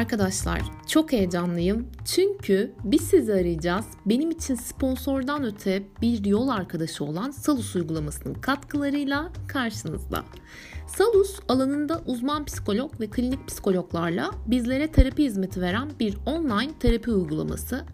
Arkadaşlar çok heyecanlıyım çünkü biz sizi arayacağız. Benim için sponsordan öte bir yol arkadaşı olan Salus uygulamasının katkılarıyla karşınızda. Salus alanında uzman psikolog ve klinik psikologlarla bizlere terapi hizmeti veren bir online terapi uygulaması.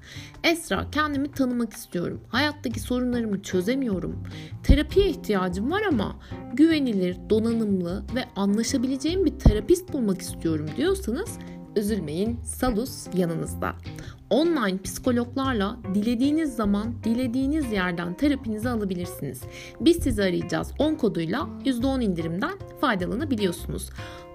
Esra kendimi tanımak istiyorum. Hayattaki sorunlarımı çözemiyorum. Terapiye ihtiyacım var ama güvenilir, donanımlı ve anlaşabileceğim bir terapist bulmak istiyorum diyorsanız üzülmeyin Salus yanınızda. Online psikologlarla dilediğiniz zaman dilediğiniz yerden terapinizi alabilirsiniz. Biz sizi arayacağız 10 koduyla %10 indirimden faydalanabiliyorsunuz.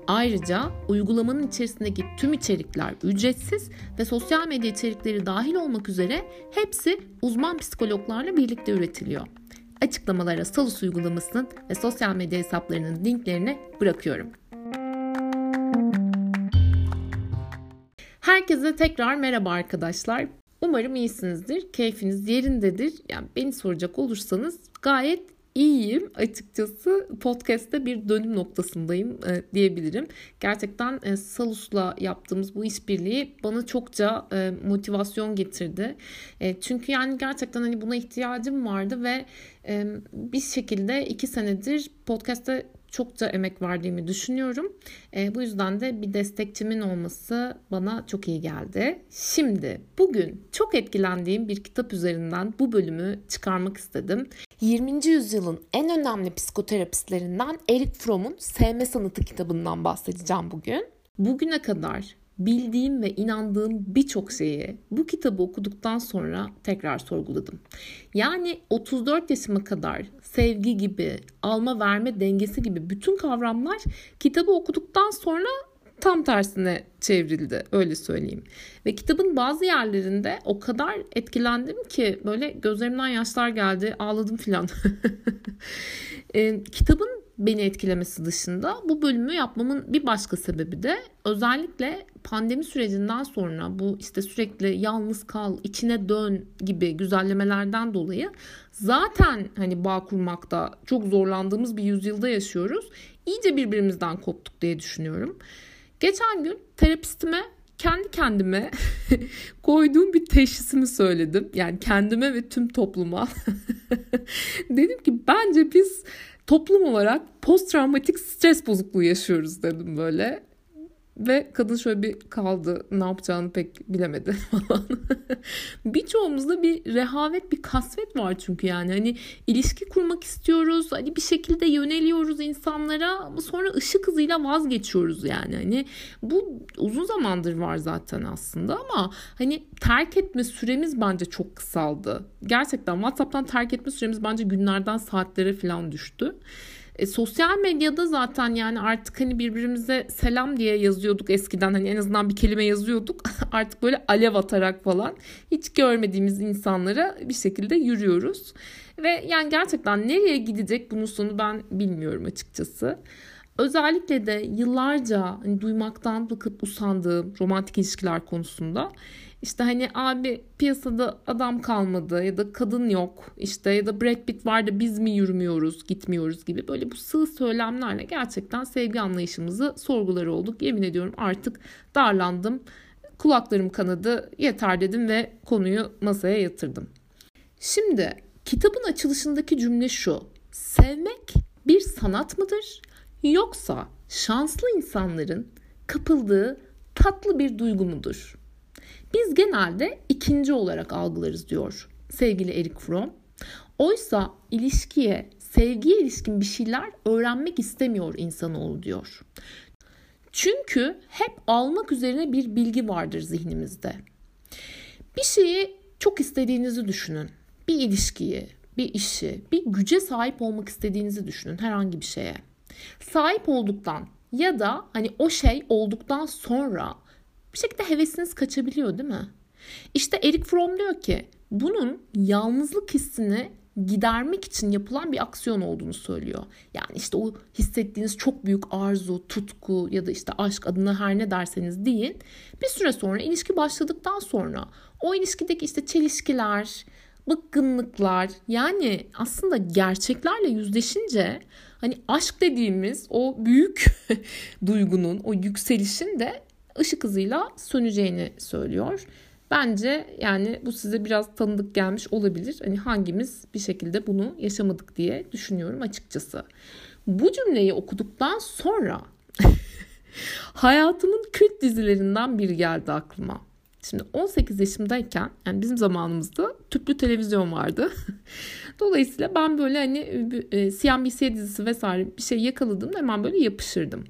Ayrıca uygulamanın içerisindeki tüm içerikler ücretsiz ve sosyal medya içerikleri dahil olmak üzere hepsi uzman psikologlarla birlikte üretiliyor. Açıklamalara Salus uygulamasının ve sosyal medya hesaplarının linklerini bırakıyorum. Herkese tekrar merhaba arkadaşlar. Umarım iyisinizdir, keyfiniz yerindedir. Yani beni soracak olursanız gayet iyiyim açıkçası. Podcast'te bir dönüm noktasındayım e, diyebilirim. Gerçekten e, Salus'la yaptığımız bu işbirliği bana çokça e, motivasyon getirdi. E, çünkü yani gerçekten hani buna ihtiyacım vardı ve e, bir şekilde iki senedir podcast'te çokça emek verdiğimi düşünüyorum. E, bu yüzden de bir destekçimin olması bana çok iyi geldi. Şimdi bugün çok etkilendiğim bir kitap üzerinden bu bölümü çıkarmak istedim. 20. yüzyılın en önemli psikoterapistlerinden Erik Fromm'un Sevme Sanatı kitabından bahsedeceğim bugün. Bugüne kadar bildiğim ve inandığım birçok şeyi bu kitabı okuduktan sonra tekrar sorguladım. Yani 34 yaşıma kadar sevgi gibi, alma verme dengesi gibi bütün kavramlar kitabı okuduktan sonra tam tersine çevrildi öyle söyleyeyim. Ve kitabın bazı yerlerinde o kadar etkilendim ki böyle gözlerimden yaşlar geldi ağladım filan. e, kitabın beni etkilemesi dışında bu bölümü yapmamın bir başka sebebi de özellikle pandemi sürecinden sonra bu işte sürekli yalnız kal, içine dön gibi güzellemelerden dolayı zaten hani bağ kurmakta çok zorlandığımız bir yüzyılda yaşıyoruz. İyice birbirimizden koptuk diye düşünüyorum. Geçen gün terapistime kendi kendime koyduğum bir teşhisimi söyledim. Yani kendime ve tüm topluma. Dedim ki bence biz toplum olarak post travmatik stres bozukluğu yaşıyoruz dedim böyle. Ve kadın şöyle bir kaldı. Ne yapacağını pek bilemedi falan. Birçoğumuzda bir rehavet, bir kasvet var çünkü yani. Hani ilişki kurmak istiyoruz. Hani bir şekilde yöneliyoruz insanlara ama sonra ışık hızıyla vazgeçiyoruz yani. Hani bu uzun zamandır var zaten aslında ama hani terk etme süremiz bence çok kısaldı. Gerçekten WhatsApp'tan terk etme süremiz bence günlerden saatlere falan düştü. E, sosyal medyada zaten yani artık hani birbirimize selam diye yazıyorduk eskiden hani en azından bir kelime yazıyorduk. artık böyle alev atarak falan hiç görmediğimiz insanlara bir şekilde yürüyoruz. Ve yani gerçekten nereye gidecek bunun sonu ben bilmiyorum açıkçası. Özellikle de yıllarca hani duymaktan bıkıp usandığım romantik ilişkiler konusunda işte hani abi piyasada adam kalmadı ya da kadın yok işte ya da Brad Pitt var da biz mi yürümüyoruz gitmiyoruz gibi böyle bu sığ söylemlerle gerçekten sevgi anlayışımızı sorgular olduk. Yemin ediyorum artık darlandım kulaklarım kanadı yeter dedim ve konuyu masaya yatırdım. Şimdi kitabın açılışındaki cümle şu. Sevmek bir sanat mıdır yoksa şanslı insanların kapıldığı tatlı bir duygu mudur? Biz genelde ikinci olarak algılarız diyor sevgili Erik Fromm. Oysa ilişkiye, sevgiye ilişkin bir şeyler öğrenmek istemiyor insanoğlu diyor. Çünkü hep almak üzerine bir bilgi vardır zihnimizde. Bir şeyi çok istediğinizi düşünün. Bir ilişkiyi, bir işi, bir güce sahip olmak istediğinizi düşünün herhangi bir şeye. Sahip olduktan ya da hani o şey olduktan sonra bir şekilde hevesiniz kaçabiliyor değil mi? İşte Erik Fromm diyor ki bunun yalnızlık hissini gidermek için yapılan bir aksiyon olduğunu söylüyor. Yani işte o hissettiğiniz çok büyük arzu, tutku ya da işte aşk adına her ne derseniz deyin. Bir süre sonra ilişki başladıktan sonra o ilişkideki işte çelişkiler, bıkkınlıklar yani aslında gerçeklerle yüzleşince hani aşk dediğimiz o büyük duygunun, o yükselişin de ışık hızıyla söneceğini söylüyor. Bence yani bu size biraz tanıdık gelmiş olabilir. Hani hangimiz bir şekilde bunu yaşamadık diye düşünüyorum açıkçası. Bu cümleyi okuduktan sonra hayatımın kült dizilerinden biri geldi aklıma. Şimdi 18 yaşımdayken yani bizim zamanımızda tüplü televizyon vardı. Dolayısıyla ben böyle hani e, CNBC dizisi vesaire bir şey yakaladığımda hemen böyle yapışırdım.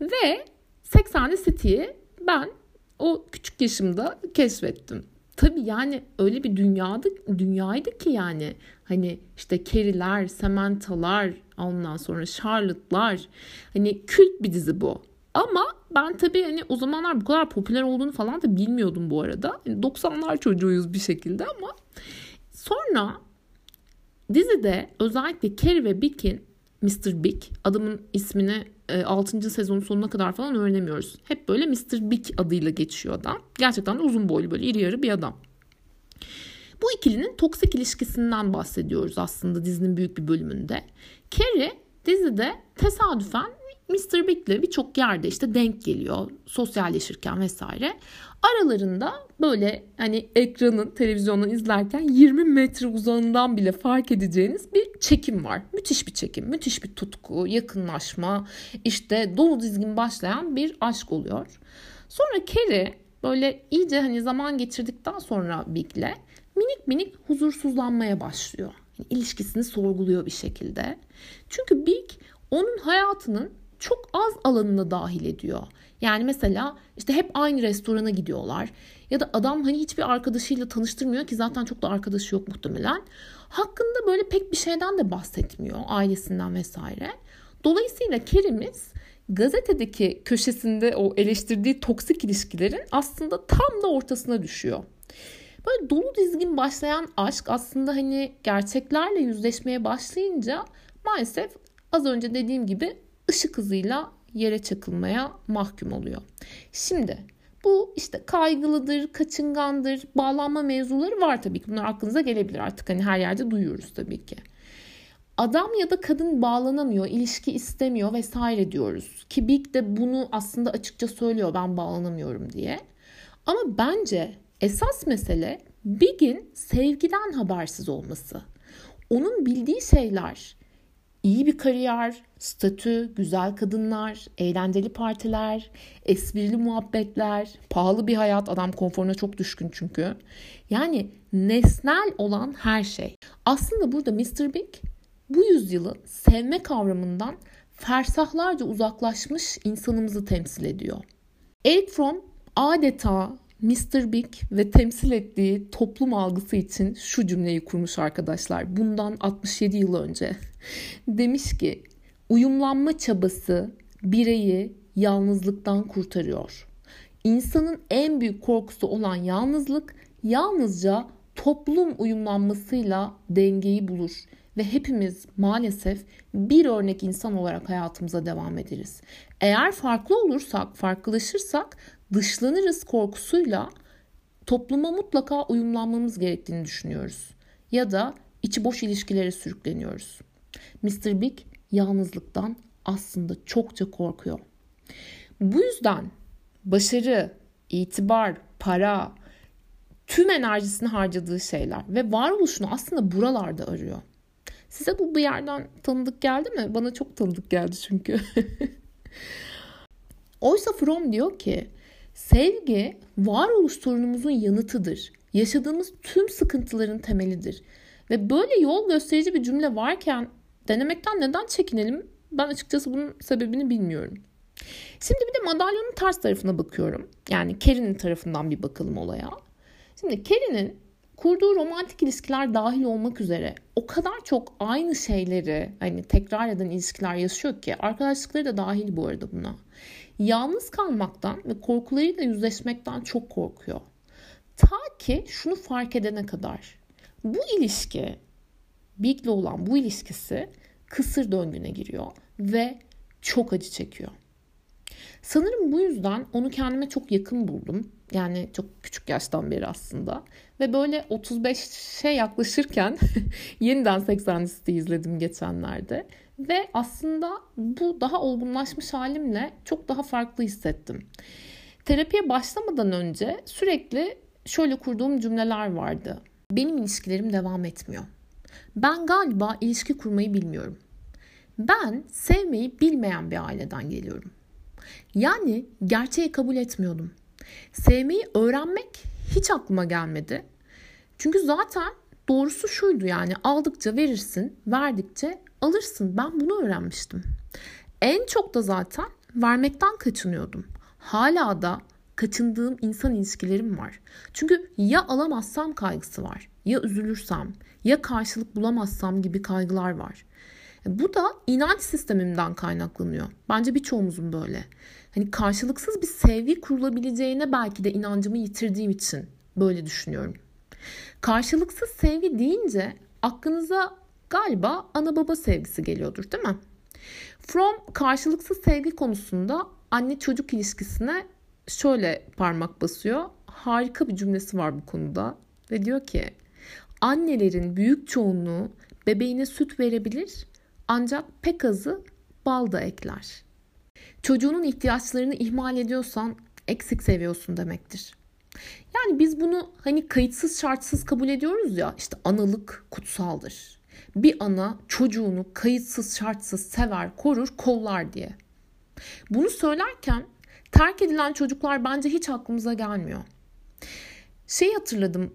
Ve 80'li City'yi ben o küçük yaşımda keşfettim. Tabii yani öyle bir dünyaydı, dünyaydı ki yani hani işte Carrie'ler, Samantha'lar, ondan sonra Charlotte'lar hani kült bir dizi bu. Ama ben tabii hani o zamanlar bu kadar popüler olduğunu falan da bilmiyordum bu arada. Yani 90'lar çocuğuyuz bir şekilde ama sonra dizide özellikle Carrie ve Big'in Mr. Big adamın ismini 6. E, sezonun sonuna kadar falan öğrenemiyoruz. Hep böyle Mr. Big adıyla geçiyor adam. Gerçekten de uzun boylu böyle iri yarı bir adam. Bu ikilinin toksik ilişkisinden bahsediyoruz aslında dizinin büyük bir bölümünde. Carrie dizide tesadüfen Mr. Big'le birçok yerde işte denk geliyor sosyalleşirken vesaire. Aralarında böyle hani ekranın televizyondan izlerken 20 metre uzağından bile fark edeceğiniz bir çekim var. Müthiş bir çekim, müthiş bir tutku, yakınlaşma, işte dolu dizgin başlayan bir aşk oluyor. Sonra Carrie böyle iyice hani zaman geçirdikten sonra Big'le minik minik huzursuzlanmaya başlıyor. Yani ilişkisini sorguluyor bir şekilde. Çünkü Big onun hayatının çok az alanına dahil ediyor. Yani mesela işte hep aynı restorana gidiyorlar. Ya da adam hani hiçbir arkadaşıyla tanıştırmıyor ki zaten çok da arkadaşı yok muhtemelen. Hakkında böyle pek bir şeyden de bahsetmiyor ailesinden vesaire. Dolayısıyla Kerim'iz gazetedeki köşesinde o eleştirdiği toksik ilişkilerin aslında tam da ortasına düşüyor. Böyle dolu dizgin başlayan aşk aslında hani gerçeklerle yüzleşmeye başlayınca maalesef az önce dediğim gibi ışık hızıyla yere çakılmaya mahkum oluyor. Şimdi bu işte kaygılıdır, kaçıngandır, bağlanma mevzuları var tabii ki. Bunlar aklınıza gelebilir artık hani her yerde duyuyoruz tabii ki. Adam ya da kadın bağlanamıyor, ilişki istemiyor vesaire diyoruz. Ki Big de bunu aslında açıkça söylüyor ben bağlanamıyorum diye. Ama bence esas mesele Big'in sevgiden habersiz olması. Onun bildiği şeyler iyi bir kariyer, statü, güzel kadınlar, eğlenceli partiler, esprili muhabbetler, pahalı bir hayat. Adam konforuna çok düşkün çünkü. Yani nesnel olan her şey. Aslında burada Mr. Big bu yüzyılın sevme kavramından fersahlarca uzaklaşmış insanımızı temsil ediyor. Eric Fromm adeta Mr. Big ve temsil ettiği toplum algısı için şu cümleyi kurmuş arkadaşlar. Bundan 67 yıl önce. Demiş ki uyumlanma çabası bireyi yalnızlıktan kurtarıyor. İnsanın en büyük korkusu olan yalnızlık yalnızca toplum uyumlanmasıyla dengeyi bulur ve hepimiz maalesef bir örnek insan olarak hayatımıza devam ederiz. Eğer farklı olursak, farklılaşırsak dışlanırız korkusuyla topluma mutlaka uyumlanmamız gerektiğini düşünüyoruz. Ya da içi boş ilişkilere sürükleniyoruz. Mr. Big yalnızlıktan aslında çokça korkuyor. Bu yüzden başarı, itibar, para, tüm enerjisini harcadığı şeyler ve varoluşunu aslında buralarda arıyor. Size bu bir yerden tanıdık geldi mi? Bana çok tanıdık geldi çünkü. Oysa Fromm diyor ki sevgi varoluş sorunumuzun yanıtıdır. Yaşadığımız tüm sıkıntıların temelidir. Ve böyle yol gösterici bir cümle varken denemekten neden çekinelim? Ben açıkçası bunun sebebini bilmiyorum. Şimdi bir de madalyonun ters tarafına bakıyorum. Yani Kerry'nin tarafından bir bakalım olaya. Şimdi Kerry'nin kurduğu romantik ilişkiler dahil olmak üzere o kadar çok aynı şeyleri hani tekrar eden ilişkiler yaşıyor ki arkadaşlıkları da dahil bu arada buna. Yalnız kalmaktan ve korkularıyla yüzleşmekten çok korkuyor. Ta ki şunu fark edene kadar. Bu ilişki Big'le olan bu ilişkisi kısır döngüne giriyor ve çok acı çekiyor. Sanırım bu yüzden onu kendime çok yakın buldum. Yani çok küçük yaştan beri aslında. Ve böyle 35'e yaklaşırken yeniden 80 listi izledim geçenlerde. Ve aslında bu daha olgunlaşmış halimle çok daha farklı hissettim. terapiye başlamadan önce sürekli şöyle kurduğum cümleler vardı. Benim ilişkilerim devam etmiyor. Ben galiba ilişki kurmayı bilmiyorum. Ben sevmeyi bilmeyen bir aileden geliyorum. Yani gerçeği kabul etmiyordum. Sevmeyi öğrenmek hiç aklıma gelmedi. Çünkü zaten doğrusu şuydu yani aldıkça verirsin, verdikçe alırsın. Ben bunu öğrenmiştim. En çok da zaten vermekten kaçınıyordum. Hala da kaçındığım insan ilişkilerim var. Çünkü ya alamazsam kaygısı var, ya üzülürsem, ya karşılık bulamazsam gibi kaygılar var. Bu da inanç sistemimden kaynaklanıyor. Bence birçoğumuzun böyle. Hani karşılıksız bir sevgi kurulabileceğine belki de inancımı yitirdiğim için böyle düşünüyorum. Karşılıksız sevgi deyince aklınıza galiba ana baba sevgisi geliyordur değil mi? From karşılıksız sevgi konusunda anne çocuk ilişkisine şöyle parmak basıyor. Harika bir cümlesi var bu konuda ve diyor ki annelerin büyük çoğunluğu bebeğine süt verebilir ancak pek azı bal da ekler. Çocuğunun ihtiyaçlarını ihmal ediyorsan eksik seviyorsun demektir. Yani biz bunu hani kayıtsız şartsız kabul ediyoruz ya işte analık kutsaldır. Bir ana çocuğunu kayıtsız şartsız sever, korur, kollar diye. Bunu söylerken terk edilen çocuklar bence hiç aklımıza gelmiyor. Şey hatırladım.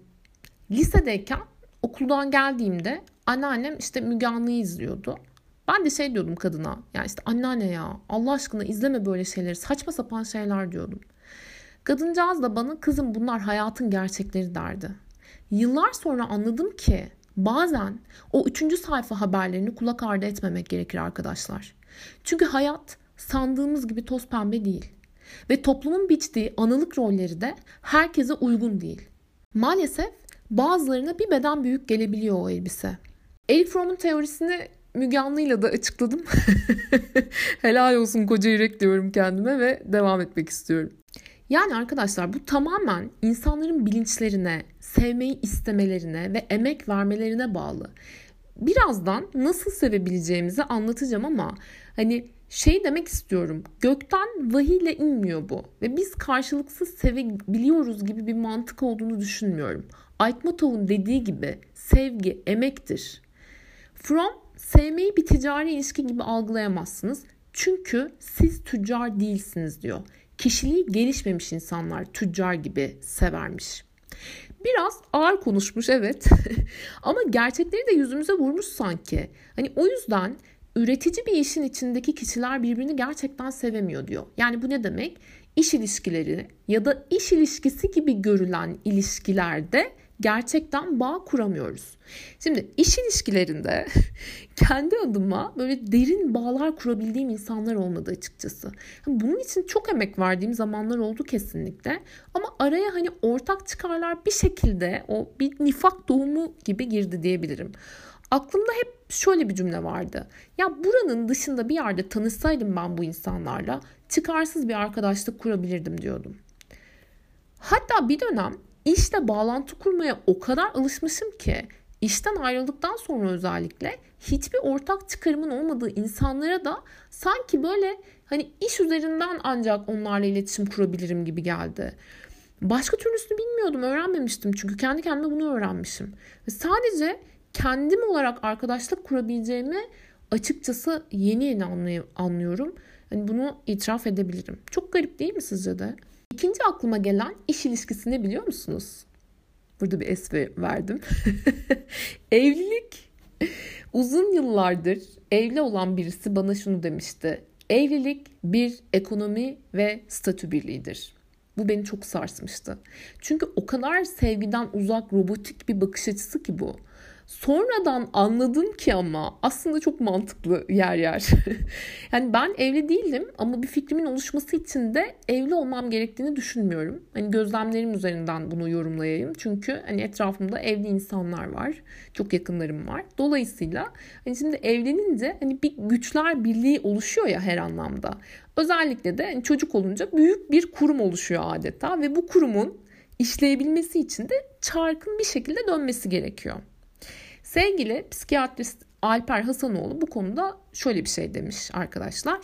Lisedeyken okuldan geldiğimde anneannem işte Müge Anlı'yı izliyordu. Ben de şey diyordum kadına. Ya işte anneanne ya Allah aşkına izleme böyle şeyleri. Saçma sapan şeyler diyordum. Kadıncağız da bana kızım bunlar hayatın gerçekleri derdi. Yıllar sonra anladım ki bazen o üçüncü sayfa haberlerini kulak ardı etmemek gerekir arkadaşlar. Çünkü hayat sandığımız gibi toz pembe değil. Ve toplumun biçtiği analık rolleri de herkese uygun değil. Maalesef bazılarına bir beden büyük gelebiliyor o elbise. Eric Fromm'un teorisini Müge Anlı'yla da açıkladım. Helal olsun koca yürek diyorum kendime ve devam etmek istiyorum. Yani arkadaşlar bu tamamen insanların bilinçlerine, sevmeyi istemelerine ve emek vermelerine bağlı. Birazdan nasıl sevebileceğimizi anlatacağım ama hani şey demek istiyorum. Gökten vahiyle inmiyor bu ve biz karşılıksız sevebiliyoruz gibi bir mantık olduğunu düşünmüyorum. Aytmatov'un dediği gibi sevgi emektir. From sevmeyi bir ticari ilişki gibi algılayamazsınız. Çünkü siz tüccar değilsiniz diyor. Kişiliği gelişmemiş insanlar tüccar gibi severmiş. Biraz ağır konuşmuş evet ama gerçekleri de yüzümüze vurmuş sanki. Hani o yüzden üretici bir işin içindeki kişiler birbirini gerçekten sevemiyor diyor. Yani bu ne demek? İş ilişkileri ya da iş ilişkisi gibi görülen ilişkilerde gerçekten bağ kuramıyoruz. Şimdi iş ilişkilerinde kendi adıma böyle derin bağlar kurabildiğim insanlar olmadı açıkçası. Bunun için çok emek verdiğim zamanlar oldu kesinlikle. Ama araya hani ortak çıkarlar bir şekilde o bir nifak doğumu gibi girdi diyebilirim. Aklımda hep şöyle bir cümle vardı. Ya buranın dışında bir yerde tanışsaydım ben bu insanlarla çıkarsız bir arkadaşlık kurabilirdim diyordum. Hatta bir dönem işle bağlantı kurmaya o kadar alışmışım ki işten ayrıldıktan sonra özellikle hiçbir ortak çıkarımın olmadığı insanlara da sanki böyle hani iş üzerinden ancak onlarla iletişim kurabilirim gibi geldi. Başka türlüsünü bilmiyordum, öğrenmemiştim çünkü kendi kendime bunu öğrenmişim. Ve sadece kendim olarak arkadaşlık kurabileceğimi açıkçası yeni yeni anlıyorum. Hani bunu itiraf edebilirim. Çok garip değil mi sizce de? İkinci aklıma gelen iş ilişkisi ne biliyor musunuz? Burada bir es verdim. Evlilik. Uzun yıllardır evli olan birisi bana şunu demişti. Evlilik bir ekonomi ve statü birliğidir. Bu beni çok sarsmıştı. Çünkü o kadar sevgiden uzak robotik bir bakış açısı ki bu. Sonradan anladım ki ama aslında çok mantıklı yer yer. yani ben evli değilim ama bir fikrimin oluşması için de evli olmam gerektiğini düşünmüyorum. Hani gözlemlerim üzerinden bunu yorumlayayım. Çünkü hani etrafımda evli insanlar var. Çok yakınlarım var. Dolayısıyla hani şimdi evlenince hani bir güçler birliği oluşuyor ya her anlamda. Özellikle de hani çocuk olunca büyük bir kurum oluşuyor adeta ve bu kurumun işleyebilmesi için de çarkın bir şekilde dönmesi gerekiyor. Sevgili psikiyatrist Alper Hasanoğlu bu konuda şöyle bir şey demiş arkadaşlar.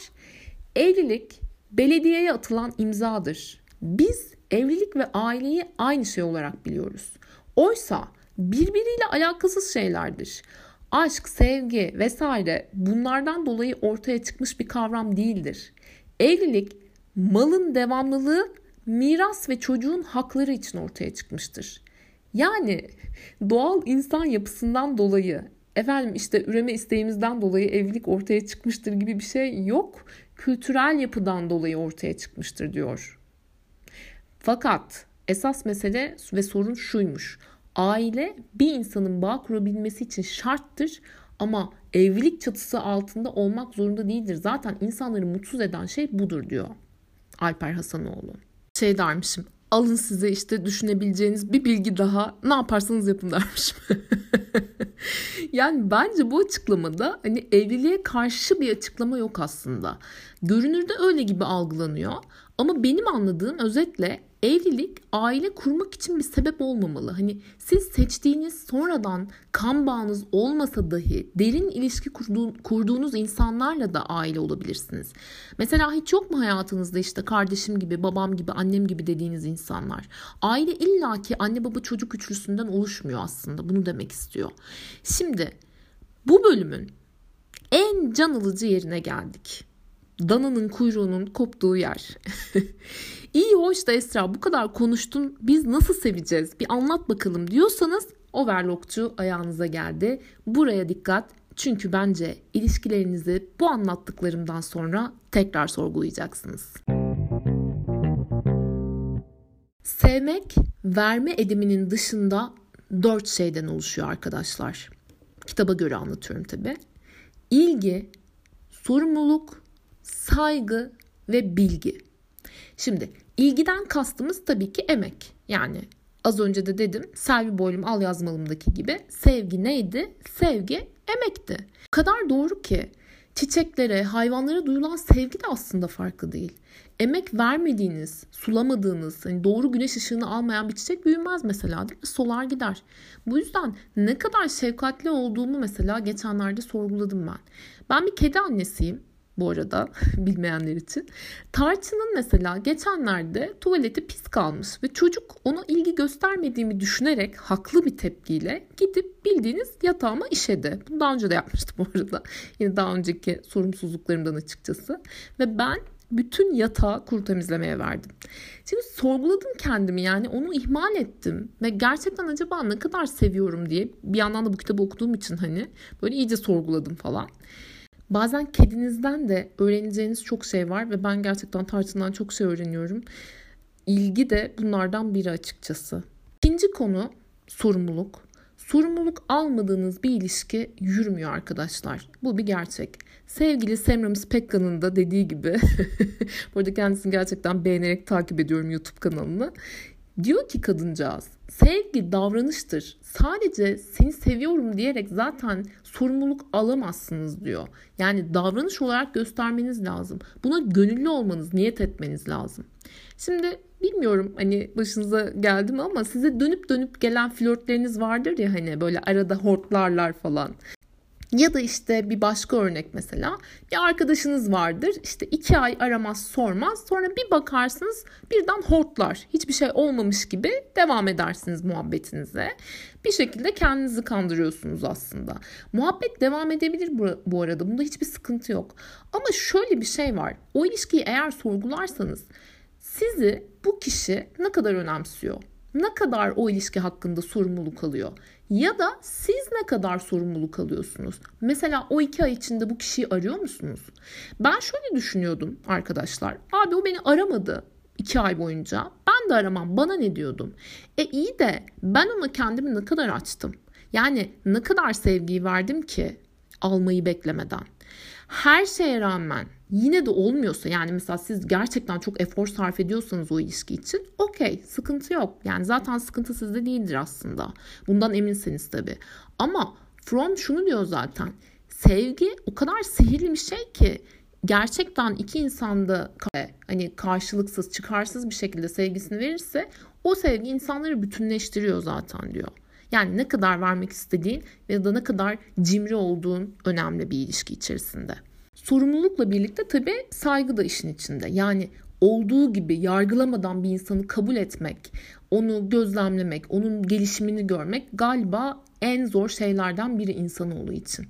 Evlilik belediyeye atılan imzadır. Biz evlilik ve aileyi aynı şey olarak biliyoruz. Oysa birbiriyle alakasız şeylerdir. Aşk, sevgi vesaire bunlardan dolayı ortaya çıkmış bir kavram değildir. Evlilik malın devamlılığı, miras ve çocuğun hakları için ortaya çıkmıştır. Yani doğal insan yapısından dolayı efendim işte üreme isteğimizden dolayı evlilik ortaya çıkmıştır gibi bir şey yok. Kültürel yapıdan dolayı ortaya çıkmıştır diyor. Fakat esas mesele ve sorun şuymuş. Aile bir insanın bağ kurabilmesi için şarttır ama evlilik çatısı altında olmak zorunda değildir. Zaten insanları mutsuz eden şey budur diyor Alper Hasanoğlu. Şey dermişim alın size işte düşünebileceğiniz bir bilgi daha ne yaparsanız yapın dermişim. yani bence bu açıklamada hani evliliğe karşı bir açıklama yok aslında. Görünürde öyle gibi algılanıyor. Ama benim anladığım özetle evlilik aile kurmak için bir sebep olmamalı. Hani siz seçtiğiniz sonradan kan bağınız olmasa dahi derin ilişki kurduğunuz insanlarla da aile olabilirsiniz. Mesela hiç yok mu hayatınızda işte kardeşim gibi, babam gibi, annem gibi dediğiniz insanlar? Aile illaki anne baba çocuk üçlüsünden oluşmuyor aslında. Bunu demek istiyor. Şimdi bu bölümün en can alıcı yerine geldik. Dananın kuyruğunun koptuğu yer. İyi hoş da Esra bu kadar konuştun biz nasıl seveceğiz bir anlat bakalım diyorsanız overlockçu ayağınıza geldi. Buraya dikkat çünkü bence ilişkilerinizi bu anlattıklarımdan sonra tekrar sorgulayacaksınız. Sevmek verme ediminin dışında dört şeyden oluşuyor arkadaşlar. Kitaba göre anlatıyorum tabi. İlgi, sorumluluk, saygı ve bilgi. Şimdi ilgiden kastımız tabii ki emek. Yani az önce de dedim Selvi Boylum al yazmalımdaki gibi sevgi neydi? Sevgi emekti. O kadar doğru ki çiçeklere, hayvanlara duyulan sevgi de aslında farklı değil. Emek vermediğiniz, sulamadığınız, hani doğru güneş ışığını almayan bir çiçek büyümez mesela değil mi? Solar gider. Bu yüzden ne kadar şefkatli olduğumu mesela geçenlerde sorguladım ben. Ben bir kedi annesiyim bu arada bilmeyenler için. Tarçın'ın mesela geçenlerde tuvaleti pis kalmış ve çocuk ona ilgi göstermediğimi düşünerek haklı bir tepkiyle gidip bildiğiniz yatağıma işedi. Bunu daha önce de yapmıştım bu arada. Yine daha önceki sorumsuzluklarımdan açıkçası. Ve ben bütün yatağı kuru temizlemeye verdim. Şimdi sorguladım kendimi yani onu ihmal ettim ve gerçekten acaba ne kadar seviyorum diye bir yandan da bu kitabı okuduğum için hani böyle iyice sorguladım falan. Bazen kedinizden de öğreneceğiniz çok şey var ve ben gerçekten tartından çok şey öğreniyorum. İlgi de bunlardan biri açıkçası. İkinci konu sorumluluk. Sorumluluk almadığınız bir ilişki yürümüyor arkadaşlar. Bu bir gerçek. Sevgili Semramis Pekka'nın da dediği gibi, bu arada kendisini gerçekten beğenerek takip ediyorum YouTube kanalını. Diyor ki kadıncağız, sevgi davranıştır. Sadece seni seviyorum diyerek zaten sorumluluk alamazsınız diyor. Yani davranış olarak göstermeniz lazım. Buna gönüllü olmanız, niyet etmeniz lazım. Şimdi bilmiyorum hani başınıza geldi mi ama size dönüp dönüp gelen flörtleriniz vardır ya hani böyle arada hortlarlar falan. Ya da işte bir başka örnek mesela bir arkadaşınız vardır işte iki ay aramaz sormaz sonra bir bakarsınız birden hortlar hiçbir şey olmamış gibi devam edersiniz muhabbetinize. Bir şekilde kendinizi kandırıyorsunuz aslında. Muhabbet devam edebilir bu, arada bunda hiçbir sıkıntı yok. Ama şöyle bir şey var o ilişkiyi eğer sorgularsanız sizi bu kişi ne kadar önemsiyor? Ne kadar o ilişki hakkında sorumluluk alıyor? Ya da siz ne kadar sorumluluk alıyorsunuz? Mesela o iki ay içinde bu kişiyi arıyor musunuz? Ben şöyle düşünüyordum arkadaşlar. Abi o beni aramadı iki ay boyunca. Ben de aramam bana ne diyordum. E iyi de ben ona kendimi ne kadar açtım? Yani ne kadar sevgiyi verdim ki almayı beklemeden. Her şeye rağmen yine de olmuyorsa yani mesela siz gerçekten çok efor sarf ediyorsanız o ilişki için okey sıkıntı yok. Yani zaten sıkıntı sizde değildir aslında. Bundan eminseniz tabii. Ama Fromm şunu diyor zaten. Sevgi o kadar sihirli bir şey ki gerçekten iki insanda hani karşılıksız, çıkarsız bir şekilde sevgisini verirse o sevgi insanları bütünleştiriyor zaten diyor. Yani ne kadar vermek istediğin ya da ne kadar cimri olduğun önemli bir ilişki içerisinde. Sorumlulukla birlikte tabii saygı da işin içinde. Yani olduğu gibi yargılamadan bir insanı kabul etmek, onu gözlemlemek, onun gelişimini görmek galiba en zor şeylerden biri insanoğlu için.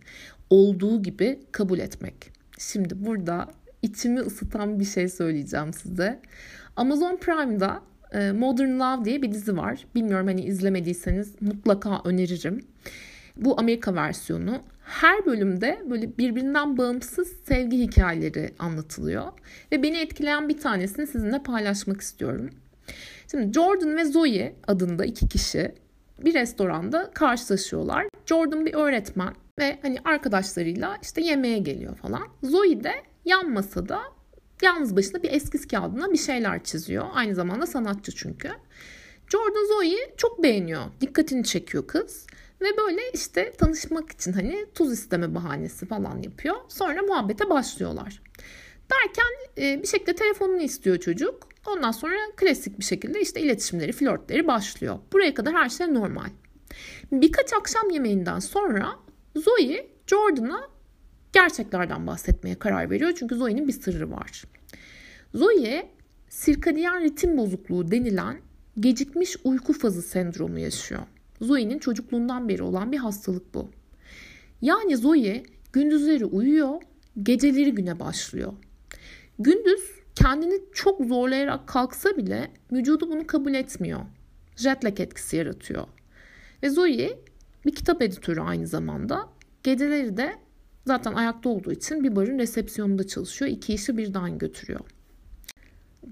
Olduğu gibi kabul etmek. Şimdi burada içimi ısıtan bir şey söyleyeceğim size. Amazon Prime'da Modern Love diye bir dizi var. Bilmiyorum hani izlemediyseniz mutlaka öneririm. Bu Amerika versiyonu. Her bölümde böyle birbirinden bağımsız sevgi hikayeleri anlatılıyor. Ve beni etkileyen bir tanesini sizinle paylaşmak istiyorum. Şimdi Jordan ve Zoe adında iki kişi bir restoranda karşılaşıyorlar. Jordan bir öğretmen ve hani arkadaşlarıyla işte yemeğe geliyor falan. Zoe de yan masada yalnız başına bir eskiz kağıdına bir şeyler çiziyor. Aynı zamanda sanatçı çünkü. Jordan Zoe'yi çok beğeniyor. Dikkatini çekiyor kız. Ve böyle işte tanışmak için hani tuz isteme bahanesi falan yapıyor. Sonra muhabbete başlıyorlar. Derken e, bir şekilde telefonunu istiyor çocuk. Ondan sonra klasik bir şekilde işte iletişimleri, flörtleri başlıyor. Buraya kadar her şey normal. Birkaç akşam yemeğinden sonra Zoe Jordan'a gerçeklerden bahsetmeye karar veriyor. Çünkü Zoe'nin bir sırrı var. Zoe sirkadiyen ritim bozukluğu denilen gecikmiş uyku fazı sendromu yaşıyor. Zoe'nin çocukluğundan beri olan bir hastalık bu. Yani Zoe gündüzleri uyuyor, geceleri güne başlıyor. Gündüz kendini çok zorlayarak kalksa bile vücudu bunu kabul etmiyor. Jet lag etkisi yaratıyor. Ve Zoe bir kitap editörü aynı zamanda. Geceleri de zaten ayakta olduğu için bir barın resepsiyonunda çalışıyor. İki işi birden götürüyor.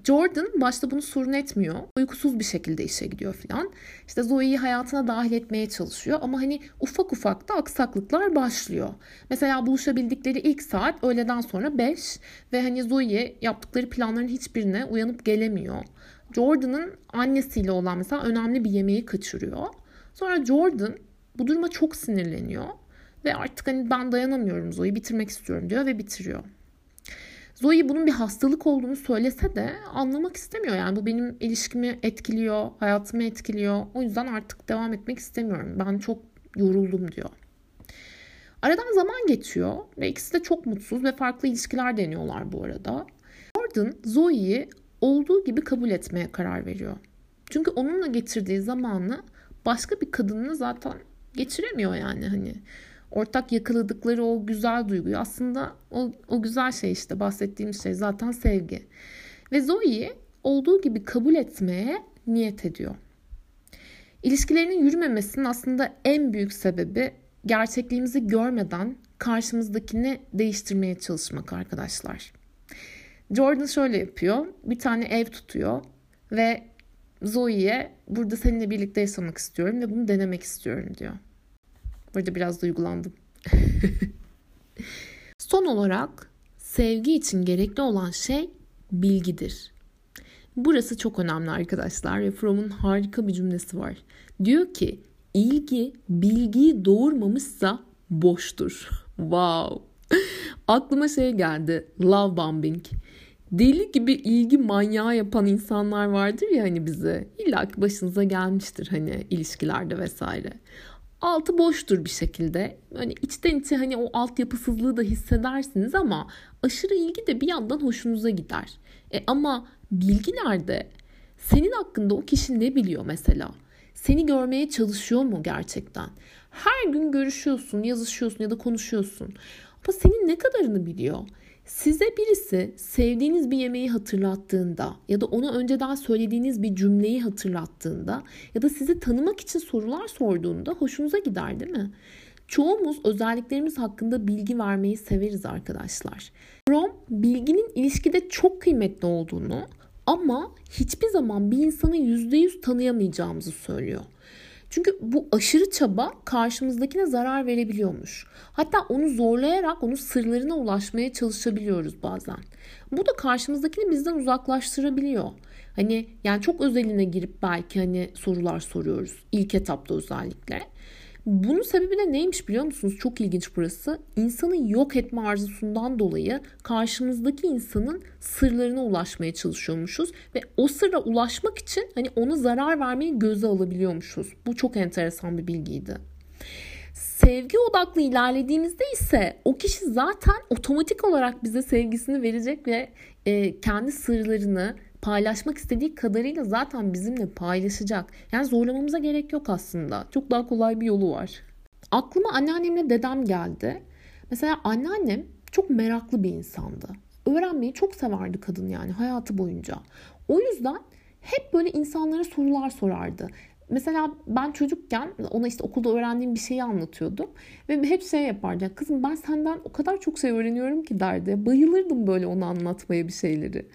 Jordan başta bunu sorun etmiyor. Uykusuz bir şekilde işe gidiyor falan. İşte Zoe'yi hayatına dahil etmeye çalışıyor ama hani ufak ufak da aksaklıklar başlıyor. Mesela buluşabildikleri ilk saat öğleden sonra 5 ve hani Zoe yaptıkları planların hiçbirine uyanıp gelemiyor. Jordan'ın annesiyle olan mesela önemli bir yemeği kaçırıyor. Sonra Jordan bu duruma çok sinirleniyor ve artık hani ben dayanamıyorum Zoe'yi bitirmek istiyorum diyor ve bitiriyor. Zoe bunun bir hastalık olduğunu söylese de anlamak istemiyor. Yani bu benim ilişkimi etkiliyor, hayatımı etkiliyor. O yüzden artık devam etmek istemiyorum. Ben çok yoruldum diyor. Aradan zaman geçiyor ve ikisi de çok mutsuz ve farklı ilişkiler deniyorlar bu arada. Jordan Zoe'yi olduğu gibi kabul etmeye karar veriyor. Çünkü onunla geçirdiği zamanı başka bir kadınla zaten geçiremiyor yani hani ortak yakaladıkları o güzel duyguyu aslında o, o güzel şey işte bahsettiğim şey zaten sevgi. Ve Zoe'yi olduğu gibi kabul etmeye niyet ediyor. İlişkilerinin yürümemesinin aslında en büyük sebebi gerçekliğimizi görmeden karşımızdakini değiştirmeye çalışmak arkadaşlar. Jordan şöyle yapıyor. Bir tane ev tutuyor ve Zoe'ye burada seninle birlikte yaşamak istiyorum ve bunu denemek istiyorum diyor. Burada biraz duygulandım. Son olarak sevgi için gerekli olan şey bilgidir. Burası çok önemli arkadaşlar ve Fromm'un harika bir cümlesi var. Diyor ki ilgi bilgiyi doğurmamışsa boştur. wow. Aklıma şey geldi. Love bombing. Deli gibi ilgi manyağı yapan insanlar vardır ya hani bize. İlla ki başınıza gelmiştir hani ilişkilerde vesaire altı boştur bir şekilde. Hani içten içe hani o altyapısızlığı da hissedersiniz ama aşırı ilgi de bir yandan hoşunuza gider. E ama bilgi nerede? Senin hakkında o kişi ne biliyor mesela? Seni görmeye çalışıyor mu gerçekten? Her gün görüşüyorsun, yazışıyorsun ya da konuşuyorsun. Ama senin ne kadarını biliyor? Size birisi sevdiğiniz bir yemeği hatırlattığında ya da ona önceden söylediğiniz bir cümleyi hatırlattığında ya da sizi tanımak için sorular sorduğunda hoşunuza gider değil mi? Çoğumuz özelliklerimiz hakkında bilgi vermeyi severiz arkadaşlar. Rom bilginin ilişkide çok kıymetli olduğunu ama hiçbir zaman bir insanı %100 tanıyamayacağımızı söylüyor. Çünkü bu aşırı çaba karşımızdakine zarar verebiliyormuş. Hatta onu zorlayarak onun sırlarına ulaşmaya çalışabiliyoruz bazen. Bu da karşımızdakini bizden uzaklaştırabiliyor. Hani yani çok özeline girip belki hani sorular soruyoruz ilk etapta özellikle. Bunun sebebi de neymiş biliyor musunuz? Çok ilginç burası. İnsanı yok etme arzusundan dolayı karşımızdaki insanın sırlarına ulaşmaya çalışıyormuşuz ve o sırra ulaşmak için hani ona zarar vermeyi göze alabiliyormuşuz. Bu çok enteresan bir bilgiydi. Sevgi odaklı ilerlediğimizde ise o kişi zaten otomatik olarak bize sevgisini verecek ve e, kendi sırlarını paylaşmak istediği kadarıyla zaten bizimle paylaşacak. Yani zorlamamıza gerek yok aslında. Çok daha kolay bir yolu var. Aklıma anneannemle dedem geldi. Mesela anneannem çok meraklı bir insandı. Öğrenmeyi çok severdi kadın yani hayatı boyunca. O yüzden hep böyle insanlara sorular sorardı. Mesela ben çocukken ona işte okulda öğrendiğim bir şeyi anlatıyordum. Ve hep şey yapardı. Kızım ben senden o kadar çok şey öğreniyorum ki derdi. Bayılırdım böyle onu anlatmaya bir şeyleri.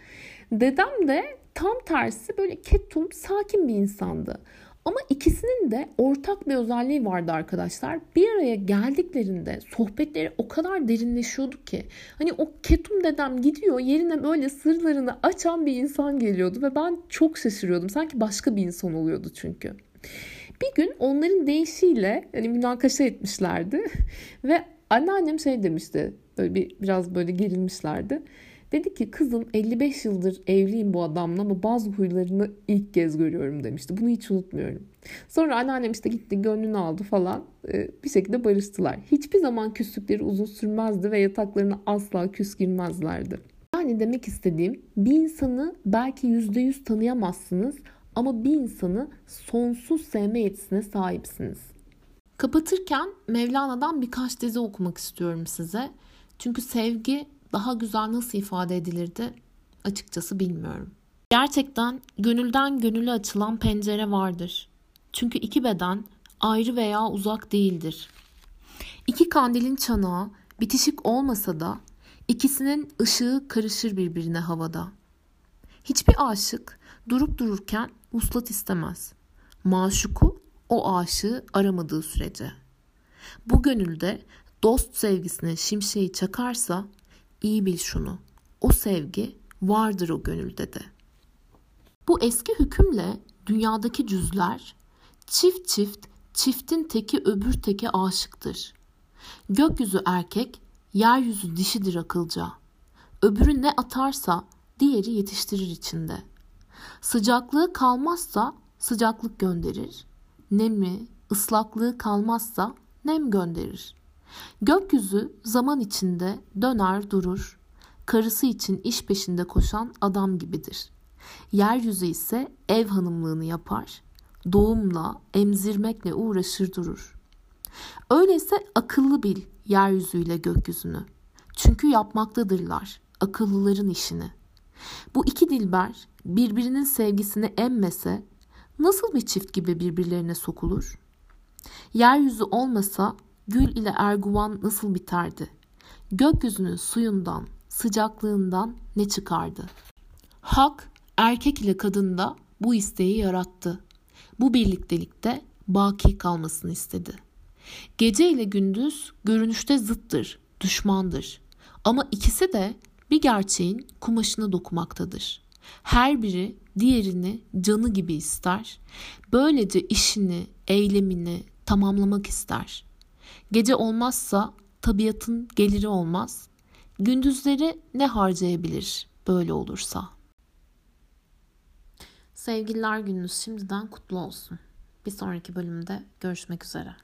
Dedem de tam tersi böyle ketum, sakin bir insandı. Ama ikisinin de ortak bir özelliği vardı arkadaşlar. Bir araya geldiklerinde sohbetleri o kadar derinleşiyordu ki. Hani o ketum dedem gidiyor yerine böyle sırlarını açan bir insan geliyordu ve ben çok şaşırıyordum. Sanki başka bir insan oluyordu çünkü. Bir gün onların deyişiyle hani münakaşa etmişlerdi ve anneannem şey demişti. Böyle bir biraz böyle gerilmişlerdi. Dedi ki kızım 55 yıldır evliyim bu adamla ama bazı huylarını ilk kez görüyorum demişti. Bunu hiç unutmuyorum. Sonra anneannem işte gitti gönlünü aldı falan ee, bir şekilde barıştılar. Hiçbir zaman küslükleri uzun sürmezdi ve yataklarına asla küs girmezlerdi. Yani demek istediğim bir insanı belki %100 tanıyamazsınız ama bir insanı sonsuz sevme yetisine sahipsiniz. Kapatırken Mevlana'dan birkaç dizi okumak istiyorum size. Çünkü sevgi daha güzel nasıl ifade edilirdi açıkçası bilmiyorum. Gerçekten gönülden gönüle açılan pencere vardır. Çünkü iki beden ayrı veya uzak değildir. İki kandilin çanağı bitişik olmasa da ikisinin ışığı karışır birbirine havada. Hiçbir aşık durup dururken uslat istemez. Maşuku o aşığı aramadığı sürece. Bu gönülde dost sevgisine şimşeği çakarsa İyi bil şunu. O sevgi vardır o gönülde de. Bu eski hükümle dünyadaki cüzler çift çift çiftin teki öbür teke aşıktır. Gökyüzü erkek, yeryüzü dişidir akılca. Öbürü ne atarsa diğeri yetiştirir içinde. Sıcaklığı kalmazsa sıcaklık gönderir. Nemi, ıslaklığı kalmazsa nem gönderir. Gökyüzü zaman içinde döner durur. Karısı için iş peşinde koşan adam gibidir. Yeryüzü ise ev hanımlığını yapar. Doğumla, emzirmekle uğraşır durur. Öyleyse akıllı bil yeryüzüyle gökyüzünü. Çünkü yapmaktadırlar akıllıların işini. Bu iki dilber birbirinin sevgisini emmese nasıl bir çift gibi birbirlerine sokulur? Yeryüzü olmasa Gül ile Erguvan nasıl biterdi? Gökyüzünün suyundan, sıcaklığından ne çıkardı? Hak erkek ile kadında bu isteği yarattı. Bu birliktelikte baki kalmasını istedi. Gece ile gündüz görünüşte zıttır, düşmandır. Ama ikisi de bir gerçeğin kumaşına dokumaktadır. Her biri diğerini canı gibi ister. Böylece işini, eylemini tamamlamak ister. Gece olmazsa tabiatın geliri olmaz. Gündüzleri ne harcayabilir böyle olursa? Sevgililer gününüz şimdiden kutlu olsun. Bir sonraki bölümde görüşmek üzere.